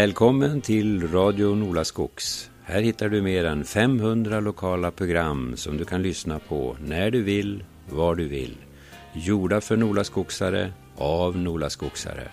Välkommen till Radio Nolaskogs. Här hittar du mer än 500 lokala program som du kan lyssna på när du vill, var du vill. Gjorda för Nolaskogsare, av Nolaskogsare.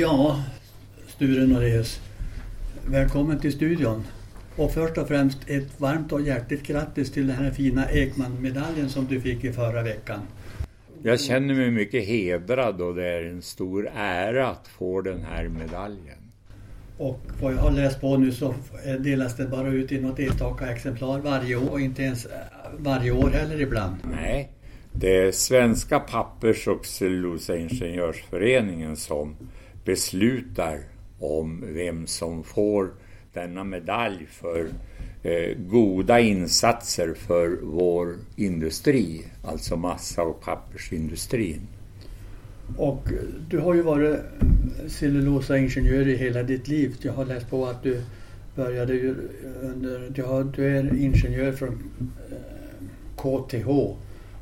Ja, Sture Norreus. Välkommen till studion. Och först och främst ett varmt och hjärtligt grattis till den här fina Ekman-medaljen som du fick i förra veckan. Jag känner mig mycket hedrad och det är en stor ära att få den här medaljen. Och vad jag har läst på nu så delas det bara ut i något enstaka exemplar varje år, inte ens varje år heller ibland. Nej, det är Svenska pappers och cellulosaingenjörsföreningen som beslutar om vem som får denna medalj för eh, goda insatser för vår industri, alltså massa och pappersindustrin. Och du har ju varit cellulosaingenjör i hela ditt liv. Jag har läst på att du började ju under, du, har, du är ingenjör från eh, KTH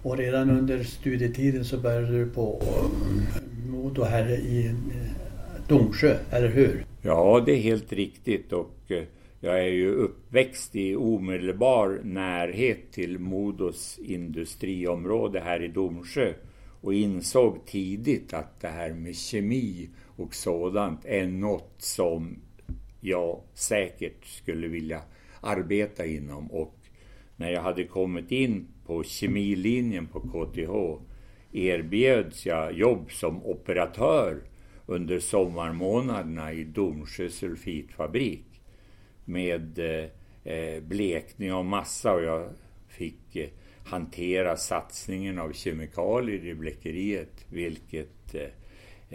och redan under studietiden så började du på eh, Modo här i eh, Domsjö, eller hur? Ja, det är helt riktigt och eh, jag är ju uppväxt i omedelbar närhet till Modos industriområde här i Domsjö och insåg tidigt att det här med kemi och sådant är något som jag säkert skulle vilja arbeta inom och när jag hade kommit in på kemilinjen på KTH erbjöds jag jobb som operatör under sommarmånaderna i Domsjö sulfitfabrik med eh, eh, blekning av massa och jag fick eh, hantera satsningen av kemikalier i blekeriet vilket eh,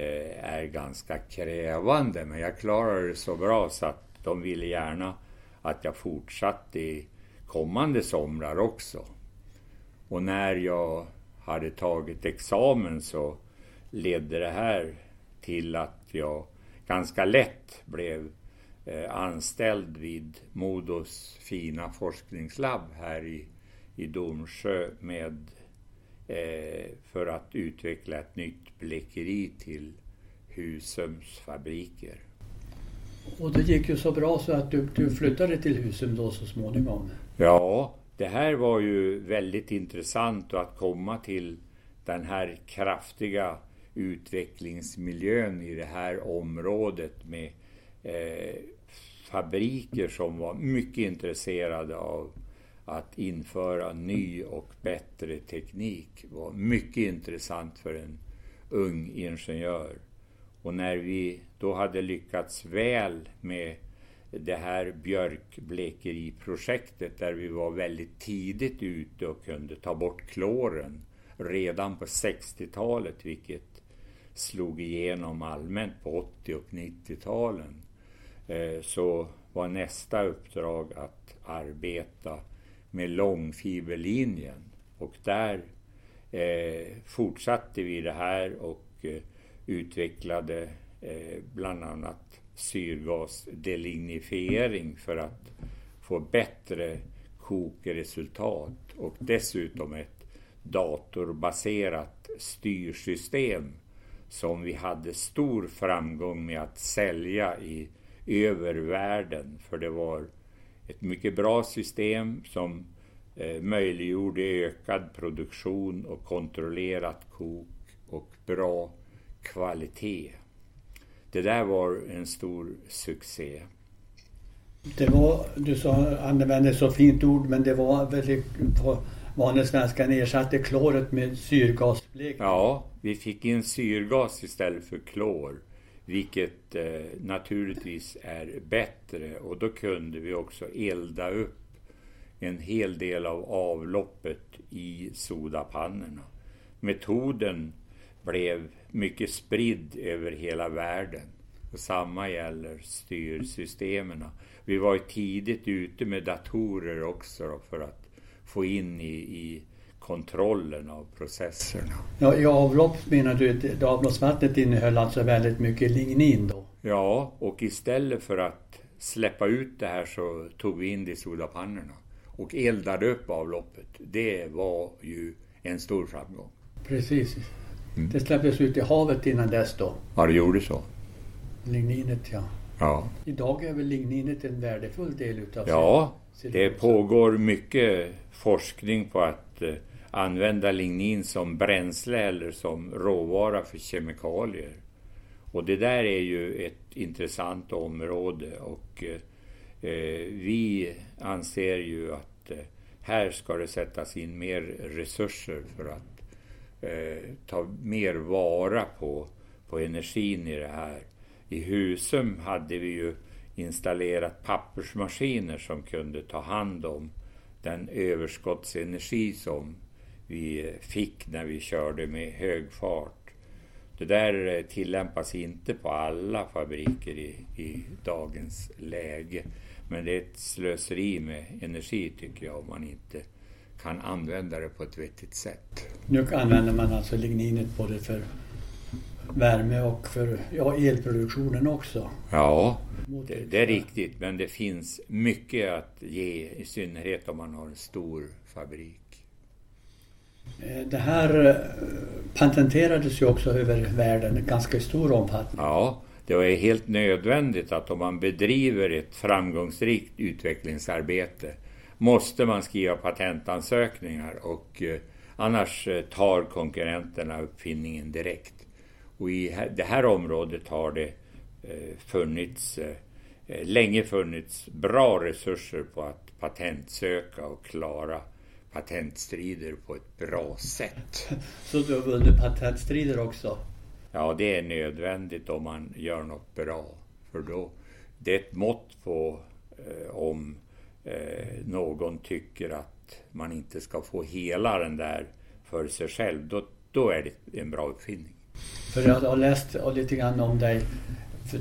eh, är ganska krävande men jag klarade det så bra så att de ville gärna att jag fortsatte i kommande somrar också. Och när jag hade tagit examen så ledde det här till att jag ganska lätt blev eh, anställd vid Modos fina forskningslabb här i, i Domsjö med, eh, för att utveckla ett nytt blekeri till Husums fabriker. Och det gick ju så bra så att du, du flyttade till Husum då så småningom. Ja, det här var ju väldigt intressant att komma till den här kraftiga utvecklingsmiljön i det här området med eh, fabriker som var mycket intresserade av att införa ny och bättre teknik var mycket intressant för en ung ingenjör. Och när vi då hade lyckats väl med det här björkblekeriprojektet där vi var väldigt tidigt ute och kunde ta bort kloren redan på 60-talet vilket slog igenom allmänt på 80 och 90-talen eh, så var nästa uppdrag att arbeta med långfiberlinjen. Och där eh, fortsatte vi det här och eh, utvecklade bland annat syrgasdelignifiering för att få bättre kokresultat och dessutom ett datorbaserat styrsystem som vi hade stor framgång med att sälja i övervärlden. För det var ett mycket bra system som eh, möjliggjorde ökad produktion och kontrollerat kok och bra kvalitet. Det där var en stor succé. Det var, du sa, använde så fint ord, men det var väldigt Vanesvenskan vanlig svenska ersatte kloret med syrgasblek. Ja, vi fick in syrgas istället för klor. Vilket eh, naturligtvis är bättre och då kunde vi också elda upp en hel del av avloppet i sodapannorna. Metoden blev mycket spridd över hela världen. Och samma gäller styrsystemen. Vi var tidigt ute med datorer också för att få in i, i kontrollen av processerna. Ja, I avlopp menar du att avloppsvattnet innehöll alltså väldigt mycket lignin då? Ja, och istället för att släppa ut det här så tog vi in det i sodapannorna och eldade upp avloppet. Det var ju en stor framgång. Precis. Mm. Det släpptes ut i havet innan dess då? Ja, det gjorde så. Ligninet, ja. ja. Idag är väl ligninet en värdefull del utav Ja, det pågår mycket forskning på att eh, använda lignin som bränsle eller som råvara för kemikalier. Och det där är ju ett intressant område och eh, eh, vi anser ju att här ska det sättas in mer resurser för att ta mer vara på, på energin i det här. I Husum hade vi ju installerat pappersmaskiner som kunde ta hand om den överskottsenergi som vi eh, fick när vi körde med hög fart. Det där eh, tillämpas inte på alla fabriker i, i dagens läge. Men det är ett slöseri med energi tycker jag om man inte kan använda det på ett vettigt sätt. Nu använder man alltså ligninet både för värme och för ja, elproduktionen också. Ja, det, det, är riktigt. Men det finns mycket att ge, i synnerhet om man har en stor fabrik. Eh, det här eh, patenterades ju också över världen i ganska stor omfattning. Ja, det är helt nödvändigt att om man bedriver ett framgångsrikt utvecklingsarbete måste man skriva patentansökningar och eh, annars tar konkurrenterna uppfinningen direkt. Och i det här området har det funnits, länge funnits bra resurser på att patentsöka och klara patentstrider på ett bra sätt. Så du har vunnit patentstrider också? Ja, det är nödvändigt om man gör något bra. För då, det är ett mått på eh, om eh, någon tycker att man inte ska få hela den där för sig själv. Då, då är det en bra uppfinning. För jag har läst lite grann om dig. För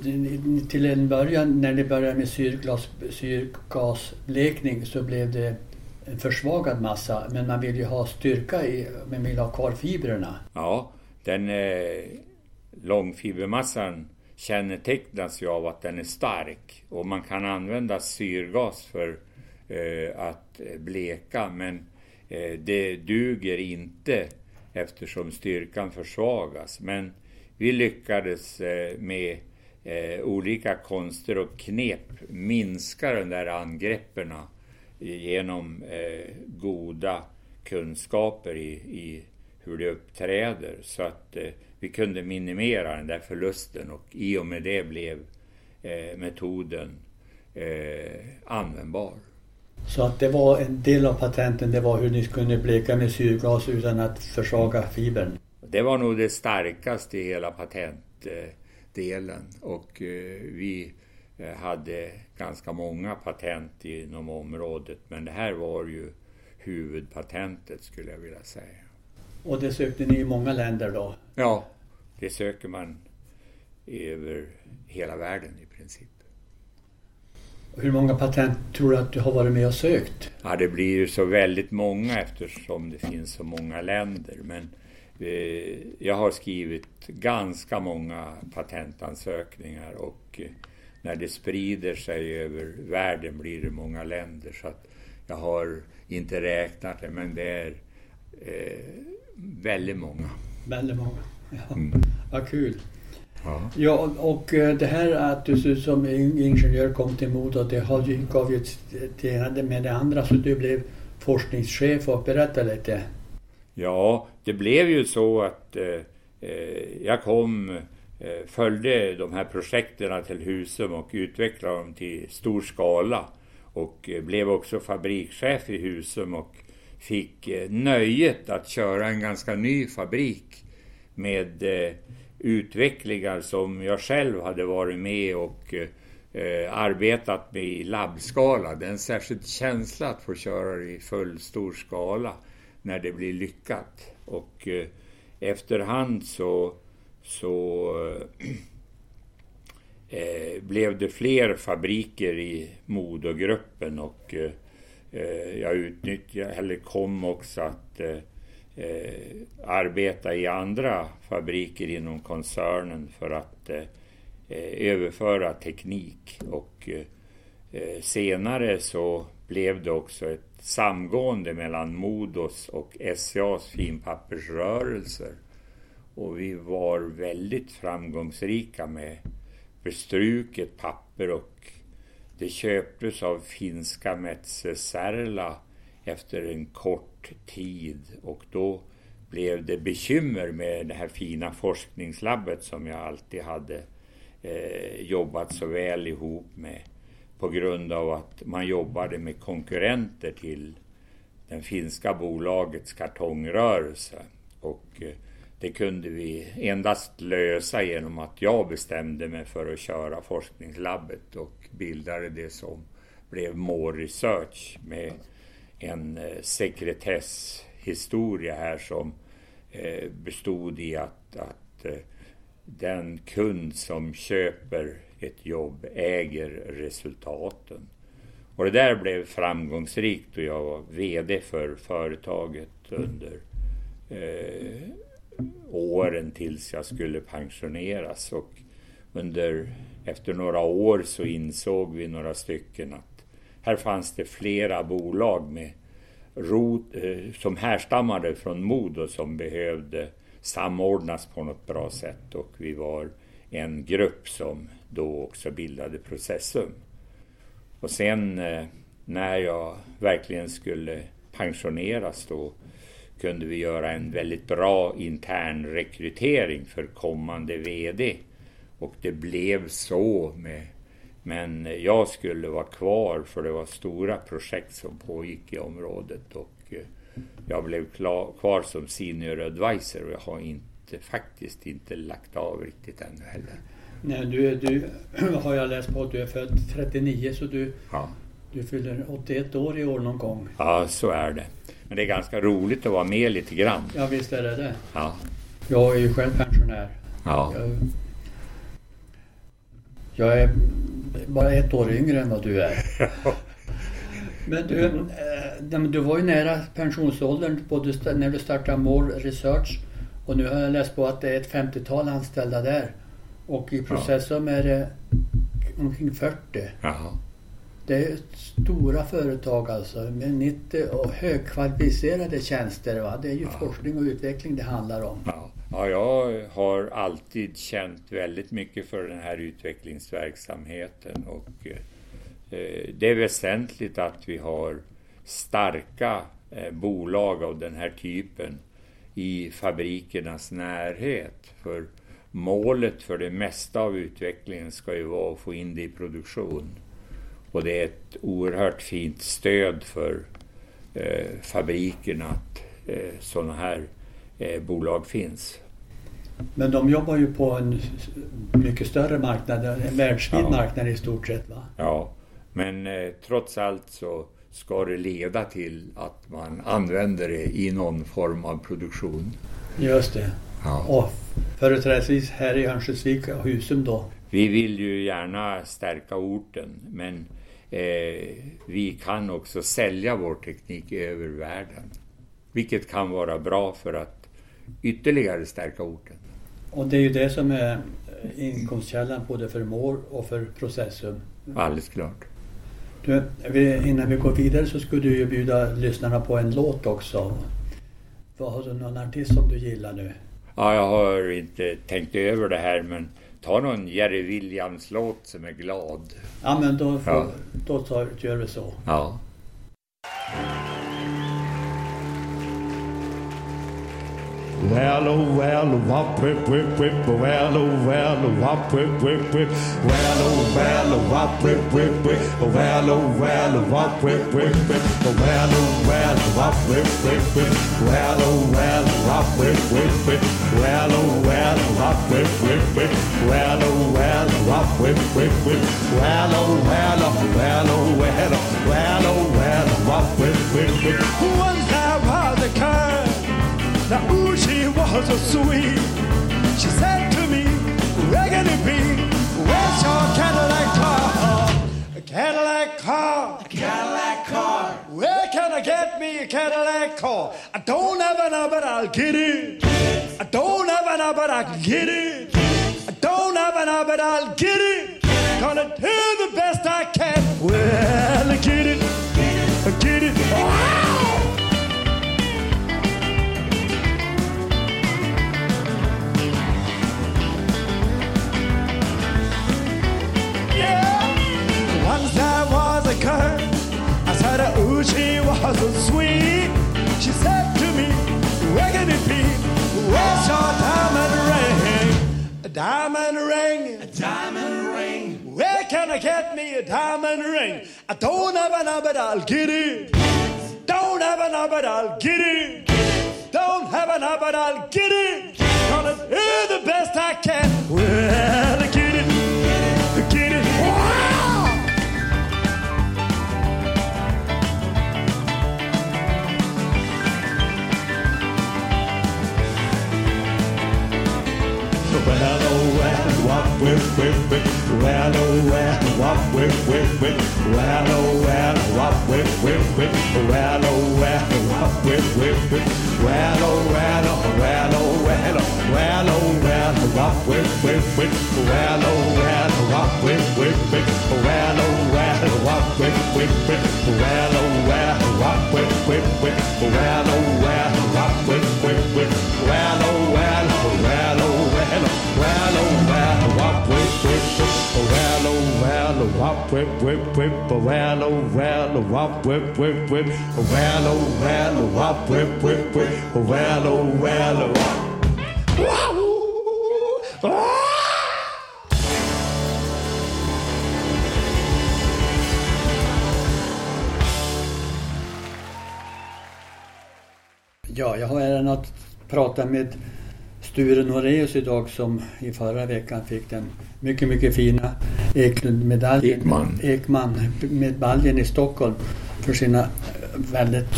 till en början när ni började med syrgas, syrgasblekning så blev det en försvagad massa men man vill ju ha styrka i, man vill ha kvar fibrerna. Ja, den eh, långfibermassan kännetecknas ju av att den är stark och man kan använda syrgas för eh, att bleka men eh, det duger inte eftersom styrkan försvagas. Men vi lyckades eh, med eh, olika konster och knep minska de där angreppen eh, genom goda kunskaper i, i, hur det uppträder så att eh, vi kunde minimera den där förlusten och i och med det blev eh, metoden eh, användbar. Så att det var en del av patenten, det var hur ni kunde bleka med syrgas utan att försvaga fibern? Det var nog det starkaste i hela patentdelen och eh, vi Eh, hade ganska många patent inom området men det här var ju huvudpatentet skulle jag vilja säga. Och det sökte ni i många länder då? Ja, det söker man över hela världen i princip. Hur många patent tror du att du har varit med och sökt? Ja, det blir ju så väldigt många eftersom det finns så många länder. Men eh, jag har skrivit ganska många patentansökningar och eh, när det sprider sig över världen blir det många länder. Så att jag har inte räknat det, men det är eh, väldigt många. Väldigt många, ja. Mm. Vad kul. Ja. ja, och eh, det här att du som ingenjör kom till Modo, det gav ju till med det andra så du blev forskningschef och berätta lite. Ja, det blev ju så att eh, eh jag kom Eh, följde de här projekten till Husum och utvecklade dem till stor skala och eh, blev också fabrikschef i Husum och fick nöjet att köra en ganska ny fabrik med utvecklingar som jag själv hade varit med och eh, arbetat med i labbskala. Det är en särskild känsla att få köra i full stor skala när det blir lyckat. Och eh, efterhand så, så eh, blev det fler fabriker i Modogruppen och eh, jag utnyttjade, eller kom också att eh, eh, arbeta i andra fabriker inom koncernen för att eh, överföra teknik och eh, senare så blev det också ett samgående mellan Modos och SCAs finpappersrörelser. Och vi var väldigt framgångsrika med bestruket papper och det köptes av finska Metsä Särla efter en kort tid och då blev det bekymmer med det här fina forskningslabbet som jag alltid hade eh, jobbat så väl ihop med på grund av att man jobbade med konkurrenter till den finska bolagets kartongrörelse. Och eh, det kunde vi endast lösa genom att jag bestämde mig för att köra forskningslabbet och bildade det som blev More Research med en eh, sekretesshistoria här som eh, bestod i att, att eh, den kund som köper ett jobb äger resultaten. Och det där blev framgångsrikt och jag var VD för företaget under eh, åren tills jag skulle pensioneras. Och under, efter några år så insåg vi några stycken att här fanns det flera bolag med rot, eh, som härstammade från Modo som behövde samordnas på något bra sätt och vi var en grupp som då också bildade Processum. Och sen eh, när jag verkligen skulle pensioneras då kunde vi göra en väldigt bra intern rekrytering för kommande VD. Och det blev så med men jag skulle vara kvar för det var stora projekt som pågick i området och eh, jag blev klar, kvar som senior advisor och jag har inte, faktiskt inte lagt av riktigt ännu heller. Nej, du, du har jag läst på att du är född 39 så du, ja. du fyller 81 år i år någon gång. Ja, så är det. Men det är ganska roligt att vara med lite grann. Ja, visst är det det. Ja. Jag är ju själv pensionär. Ja. Jag, jag är bara ett år yngre än vad du är. Men du, eh, du var ju nära pensionsåldern både när du startade More Research och nu har jag läst på att det är ett 50-tal anställda där. Och i Processum ja. är det omkring 40. Jaha. Det är stora företag alltså med 90 och högkvalificerade tjänster. Va? Det är ju ja. forskning och utveckling det handlar om. Ja ja, jag har alltid känt väldigt mycket för den här utvecklingsverksamheten och eh, det är väsentligt att vi har starka eh, bolag av den här typen i fabrikernas närhet. För målet för det mesta av utvecklingen ska ju vara att få in det i produktion. Och det är ett oerhört fint stöd för eh, fabrikerna att eh, sådana här eh, bolag finns. Men de jobbar ju på en mycket större marknad, en världsvid ja. marknad i stort sett va? Ja, men eh, trots allt så ska det leda till att man använder det i någon form av produktion. Just det. Ja. Och företrädesvis här i Örnsköldsvik och Husum då? Vi vill ju gärna stärka orten men eh, vi kan också sälja vår teknik över världen. Vilket kan vara bra för att ytterligare stärka orten. Och det är ju det som är inkomstkällan både för MÅR och för Processum. Alldeles klart. Du, innan vi går vidare så skulle du ju bjuda lyssnarna på en låt också. Vad Har du någon artist som du gillar nu? Ja, jag har inte tänkt över det här men ta någon Jerry Williams-låt som är glad. Ja, men då, får, ja. då tar, gör vi så. Ja. Well, oh, well, wop, whip, whip, whip, well, oh, well, wop, whip, whip, whip, well, oh, well, wop, whip, whip, whip, well, oh, well, wop, whip, whip, whip, well, oh, well, wop, whip, whip, whip, well, oh, well, wop, whip, whip, whip, well, oh, well, wop, whip, whip, whip, well, oh, well, wop, whip, whip, whip, well, oh, well, well, oh, well, well, oh, well, wop, whip, whip, whip, once I was a curve. Now, ooh, she was so sweet. She said to me, Where can it be? Where's your Cadillac car? A Cadillac car. A Cadillac car. Where can I get me a Cadillac car? I don't have enough, but I'll get it. I don't have enough, but I can get it. I don't have enough, but I'll get it. Gonna do the best I can. Well, I she was so sweet. She said to me, where can it be? Where's your diamond ring? A diamond ring. A diamond ring. Where can I get me a diamond ring? I don't have enough, but I'll get it. Don't have enough, but I'll get it. Don't have enough, but I'll get it. Gonna do the best I can. Well, Well, oh, well, what, whip, whip, whip. Well, oh, well, what, whip, whip, whip. Well, oh, well, what, whip, whip, whip. Well, oh, well, what, whip, whip, whip. Well, oh, well, oh, well, oh, well, oh, well, oh, well, what, whip, whip, whip. Well, oh, well, what, whip, whip, whip. Well, oh, well, what, whip, whip, whip. Well, oh, well, what, whip, whip, whip. Well, oh, well, well, what, whip, whip, a Well, oh, well, a wop, whip, whip, whip. a Well, oh, well, a wop, whip, whip, whip. a Well, oh, well, a wop. Ah! Ja, jag har äran att prata med Sture Noreus idag som i förra veckan fick den mycket, mycket fina Eklundmedaljen. Ekman. Ekman-medaljen i Stockholm för sina väldigt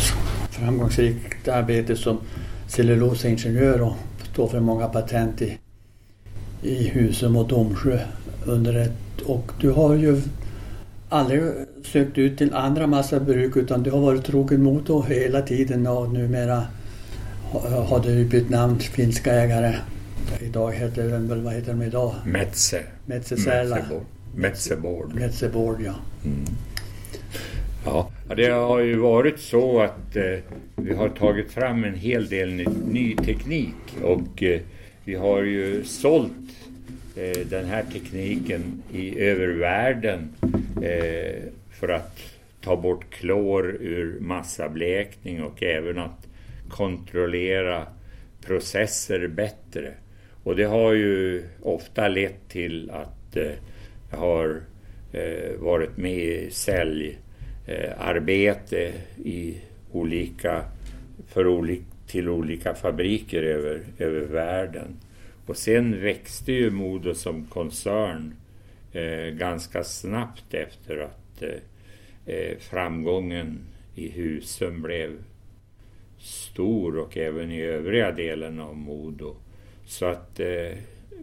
framgångsrikt arbete som cellulosaingenjör och står för många patent i, i Husum och Domsjö under ett... Och du har ju aldrig sökt ut till andra massabruk utan du har varit trogen motor hela tiden och numera ha- har du bytt namn till finska ägare. Idag heter den väl, vad heter de idag? Metze. Metsäsärla. Metzeboard. Metzeboard. Metseboard ja. Ja, Ja, det har ju varit så att eh, vi har tagit fram en hel del ny, ny teknik och eh, vi har ju sålt eh, den här tekniken i över världen eh, för att ta bort klor ur massablekning och även att kontrollera processer bättre. Och det har ju ofta lett till att eh, har eh, varit med i säljarbete eh, i olika, för olik, till olika fabriker över, över världen. Och sen växte ju Modo som koncern eh, ganska snabbt efter att eh, eh, framgången i Husum blev stor och även i övriga delen av Modo. Så att eh,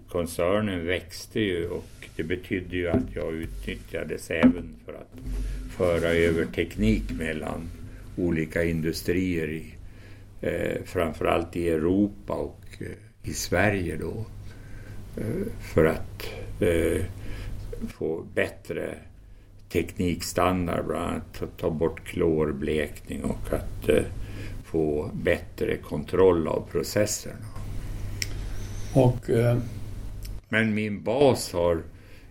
koncernen växte ju och det betydde ju att jag utnyttjades även för att föra över teknik mellan olika industrier i, eh, framförallt i Europa och eh, i Sverige då. Eh, för att eh, få bättre teknikstandard, bland annat att ta bort klorblekning och att eh, få bättre kontroll av processerna. Och eh, men min bas har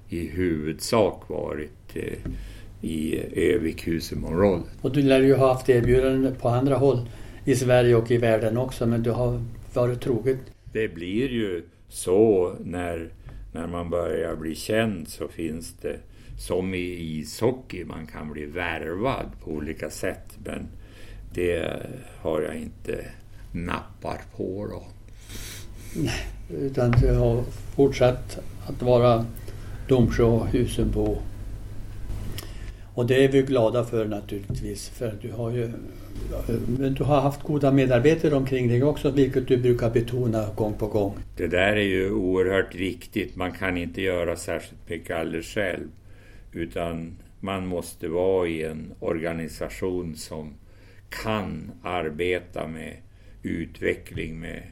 i huvudsak varit eh, i Övik-Husumområdet. Och du lär ju ha haft erbjudanden på andra håll i Sverige och i världen också men du har varit troget. Det blir ju så när, när man börjar bli känd så finns det som i ishockey, man kan bli värvad på olika sätt men det har jag inte nappat på då. Utan det har fortsatt att vara Domsjö och Husumbo. Och det är vi glada för naturligtvis för du har ju Men du har haft goda medarbetare omkring dig också, vilket du brukar betona gång på gång. Det där är ju oerhört viktigt. Man kan inte göra särskilt mycket alldeles själv. Utan man måste vara i en organisation som kan arbeta med utveckling med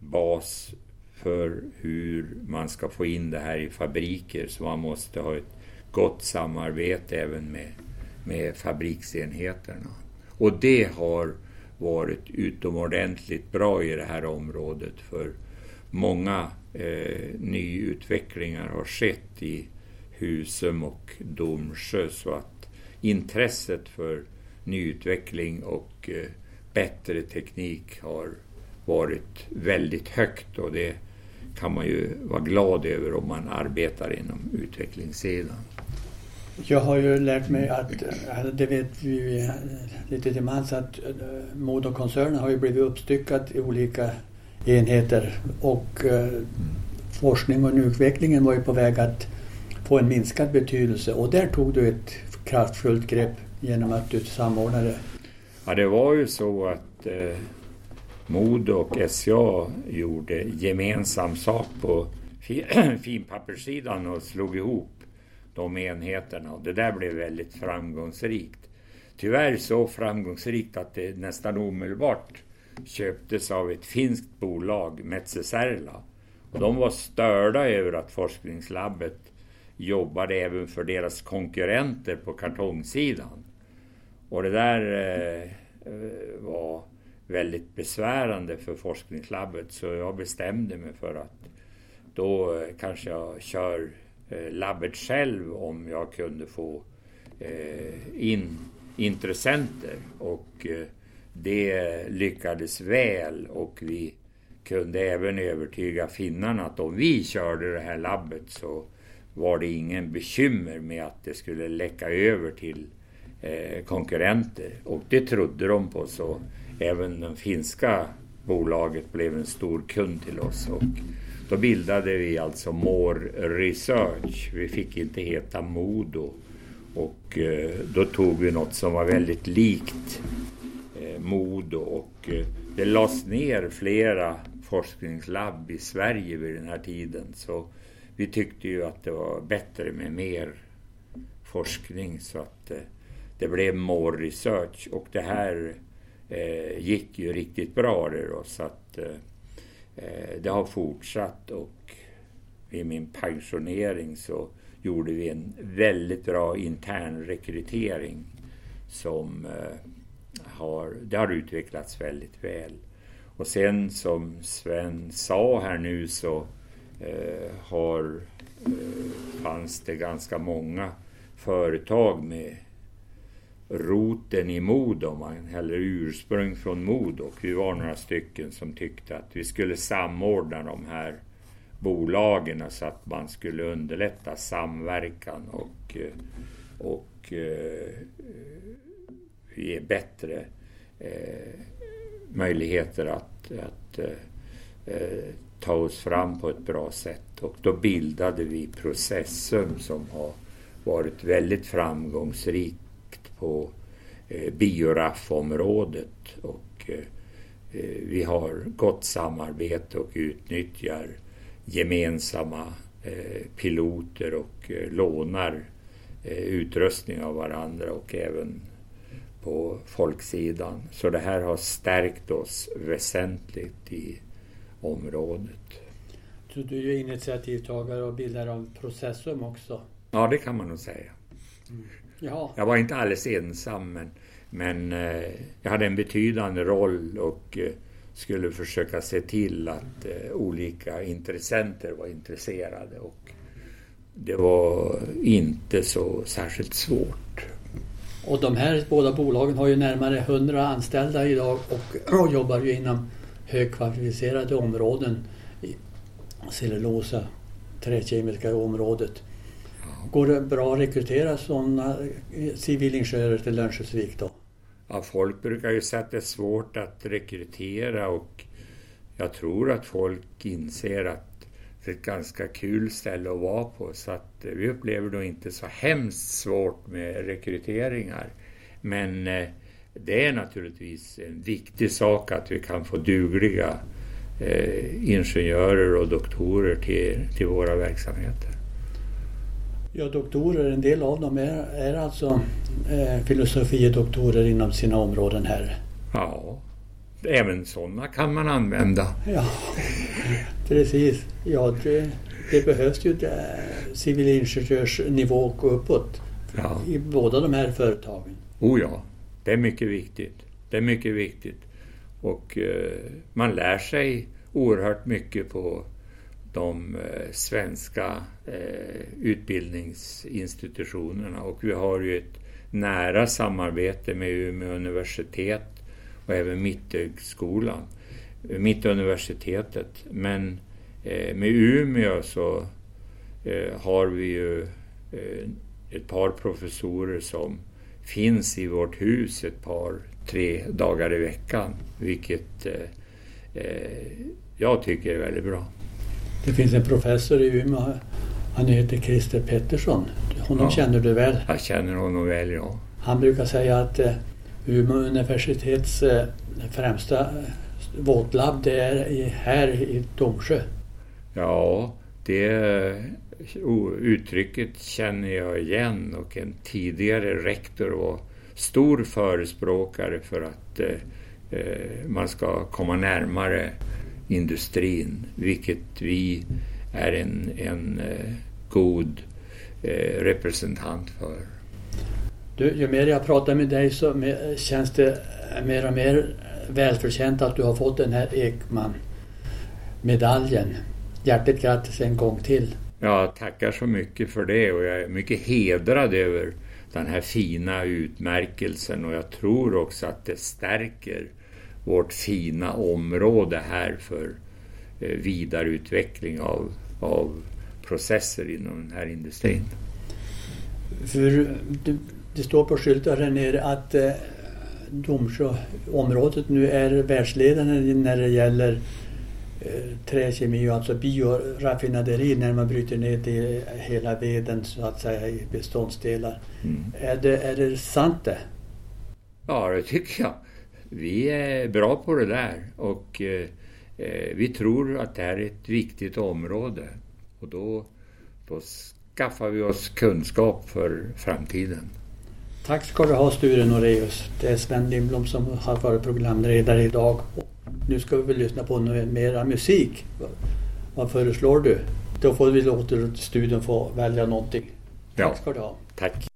bas för hur man ska få in det här i fabriker. Så man måste ha ett gott samarbete även med, med fabriksenheterna. Och det har varit utomordentligt bra i det här området för många eh, nyutvecklingar har skett i Husum och Domsjö så att intresset för nyutveckling och eh, bättre teknik har varit väldigt högt och det kan man ju vara glad över om man arbetar inom utvecklingssidan. Jag har ju lärt mig att, det vet vi lite till mans, att eh, Modo-koncernen har ju blivit uppstyckad i olika enheter och eh, forskning och utvecklingen var ju på väg att få en minskad betydelse och där tog du ett kraftfullt grepp genom att du samordnade. Ja, det var ju så att eh, Modo och SCA gjorde gemensam sak på finpapperssidan och slog ihop de enheterna och det där blev väldigt framgångsrikt. Tyvärr så framgångsrikt att det nästan omedelbart köptes av ett finskt bolag, Metsäsärla. Och de var störda över att forskningslabbet jobbade även för deras konkurrenter på kartongsidan. Och det där eh, eh var väldigt besvärande för forskningslabbet så jag bestämde mig för att då eh, kanske jag kör eh, labbet själv om jag kunde få eh, in intressenter. Och det lyckades väl och vi kunde även övertyga finnarna att om vi körde det här labbet så var det ingen bekymmer med att det skulle läcka över till konkurrenter. Och det trodde de på så även det finska bolaget blev en stor kund till oss. Och då bildade vi alltså More Research. Vi fick inte heta Modo. Och eh, då tog vi något som var väldigt likt eh, Modo. Och eh, det lades ner flera forskningslabb i Sverige vid den här tiden. Så vi tyckte ju att det var bättre med mer forskning. Så att det blev More Research. Och det här eh, gick ju riktigt bra det då, så att eh, eh det har fortsatt och vid min pensionering så gjorde vi en väldigt bra intern rekrytering som eh, har, det har utvecklats väldigt väl. Och sen som Sven sa här nu så eh, har, eh, fanns det ganska många företag med roten i Modo, eller ursprung från Modo. Och vi var några stycken som tyckte att vi skulle samordna de här bolagen så att man skulle underlätta samverkan och, eh, och eh, ge bättre eh, möjligheter att, att ta oss fram på ett bra sätt. Och då bildade vi Processum som har varit väldigt framgångsrikt på eh, bioraffområdet och eh, eh, vi har gott samarbete och utnyttjar gemensamma eh, piloter och lånar utrustning av varandra och även på folksidan. Så det här har stärkt oss väsentligt i området. Så du är initiativtagare och bildare av Processum också? Ja, det kan man nog säga. Mm. Ja. Jag var inte alldeles ensam men, men eh, jag hade en betydande roll och eh, skulle försöka se till att eh, olika intressenter var intresserade. Och det var inte så särskilt svårt. Och de här båda bolagen har ju närmare 100 anställda idag och, jobbar ju inom högkvalificerade områden i cellulosa, träkemiska området. Går det bra att rekrytera sådana civilingenjörer till Örnsköldsvik då? Ja, folk brukar ju säga att det är svårt att rekrytera och jag tror att folk inser att det är ett ganska kul ställe att vara på så att vi upplever det inte så hemskt svårt med rekryteringar. Men eh, det är naturligtvis en viktig sak att vi kan få dugliga eh, ingenjörer och doktorer till, till våra verksamheter. Ja, doktorer, en del av dem är, är alltså eh, filosofiedoktorer inom sina områden här. Ja, även sådana kan man använda. Ja, precis. Ja, det, det behövs ju civilingenjörsnivå och uppåt ja. i båda de här företagen. Oh ja, det är mycket viktigt. Det är mycket viktigt. Och eh, man lär sig oerhört mycket på de eh, svenska eh, utbildningsinstitutionerna och vi har ju ett nära samarbete med Umeå universitet och även Mitthögskolan, eh, Mittuniversitetet. Men med Umeå så har vi ju ett par professorer som finns i vårt hus ett par, tre dagar i veckan, vilket jag tycker är väldigt bra. Det finns en professor i Umeå, han heter Christer Pettersson. Honom ja. känner du väl? Jag känner honom väl, ja. Han brukar säga att eh, Umeå universitets eh, främsta eh, våtlabb det är i, här i Domsjö. Ja, det uttrycket känner jag igen och en tidigare rektor var stor förespråkare för att eh, man ska komma närmare industrin, vilket vi är en, en eh, god eh, representant för. Du, ju mer jag pratar med dig så känns det mer och mer välförtjänt att du har fått den här Ekman-medaljen. Hjärtligt grattis en gång till. Ja, tackar så mycket för det och jag är mycket hedrad över den här fina utmärkelsen och jag tror också att det stärker vårt fina område här för eh, vidareutveckling av, av processer inom den här industrin. För det står på skyltar här nere att eh, Domsjöområdet nu är världsledande när det gäller eh, träkemi, alltså bioraffinaderi när man bryter ner det, hela veden så att säga i beståndsdelar. Mm. Är, det, är det sant det? Ja, det tycker jag vi är bra på det där och eh, eh, vi tror att det här är ett viktigt område. Och då, då skaffar vi oss kunskap för framtiden. Tack ska du ha Sture Noreus. Det är Sven Lindblom som har varit programledare idag. Nu ska vi väl lyssna på mera musik. Vad föreslår du? Då får vi låta studion få välja någonting. Tack ja, ska du ha. Tack.